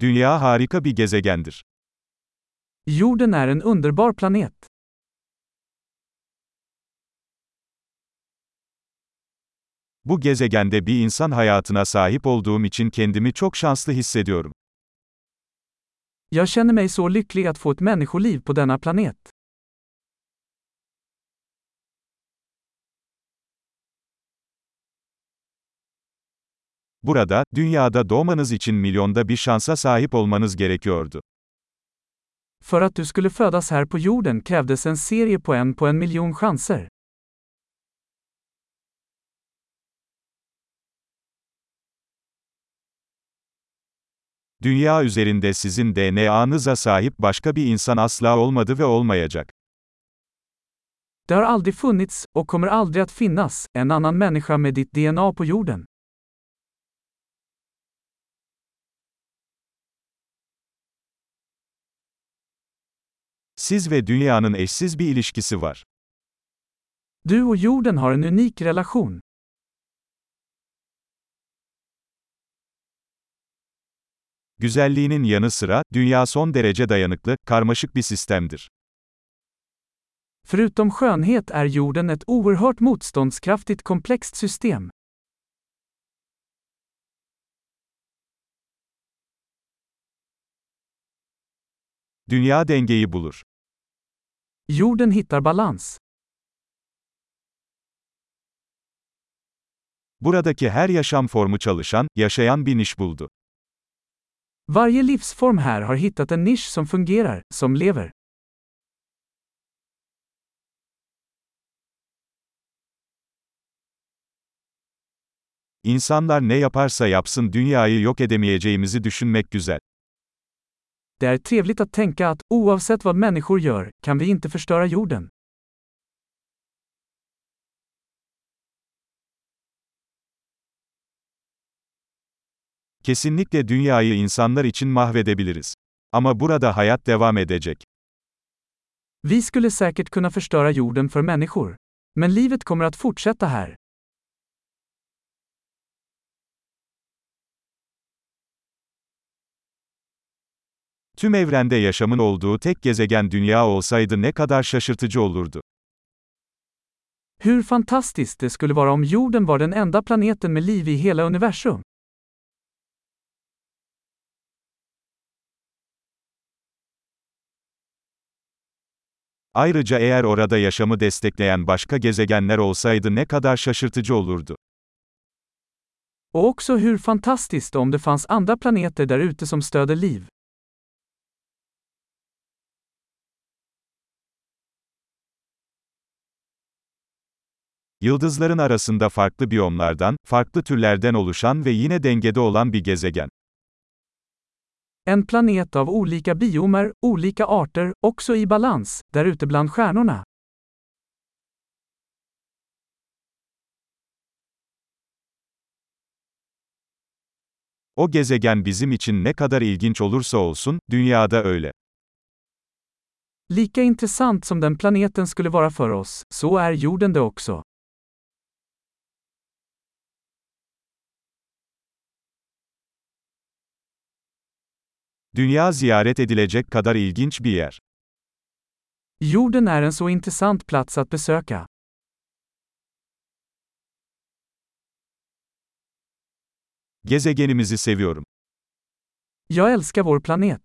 Dünya harika bir gezegendir. Jorden är en underbar planet. Bu gezegende bir insan hayatına sahip olduğum için kendimi çok şanslı hissediyorum. Jag känner mig så lycklig att få ett människoliv på denna planet. Burada, dünyada doğmanız için milyonda bir şansa sahip olmanız gerekiyordu. För att du skulle födas här på jorden krävdes en serie på en på en miljon chanser. Dünya üzerinde sizin DNA'nıza sahip başka bir insan asla olmadı ve olmayacak. Det har aldrig funnits, och kommer aldrig att finnas, en annan människa med ditt DNA på jorden. Siz ve dünyanın eşsiz bir ilişkisi var. Du och jorden har en unik relation. Güzelliğinin yanı sıra, dünya son derece dayanıklı, karmaşık bir sistemdir. Förutom skönhet är jorden ett oerhört motståndskraftigt komplext system. Dünya dengeyi bulur. Jorden hittar balans. Buradaki her yaşam formu çalışan, yaşayan bir niş buldu. Varje livsform här har hittat en nisch som fungerar, som lever. İnsanlar ne yaparsa yapsın dünyayı yok edemeyeceğimizi düşünmek güzel. Det är trevligt att tänka att, oavsett vad människor gör, kan vi inte förstöra jorden. Kesinlikle dünyayı insanlar için mahvedebiliriz. Ama burada hayat devam edecek. Vi skulle säkert kunna förstöra jorden för människor. Men livet kommer att fortsätta här. Tüm evrende yaşamın olduğu tek gezegen dünya olsaydı ne kadar şaşırtıcı olurdu. Hur fantastiskt det skulle vara om jorden var den enda planeten med liv i hela universum. Ayrıca eğer orada yaşamı destekleyen başka gezegenler olsaydı ne kadar şaşırtıcı olurdu. Och också hur fantastiskt om det fanns andra planeter där ute som stöder liv. Yıldızların arasında farklı biyomlardan, farklı türlerden oluşan ve yine dengede olan bir gezegen. En planet av olika biomer, olika arter, också i balans, där ute bland stjärnorna. O gezegen bizim için ne kadar ilginç olursa olsun, dünyada öyle. Lika intressant som den planeten skulle vara för oss, så är jorden det också. Dünya ziyaret edilecek kadar ilginç bir yer. Jorden är en så intressant plats att besöka. Gezegenimizi seviyorum. Jag älskar vår planet.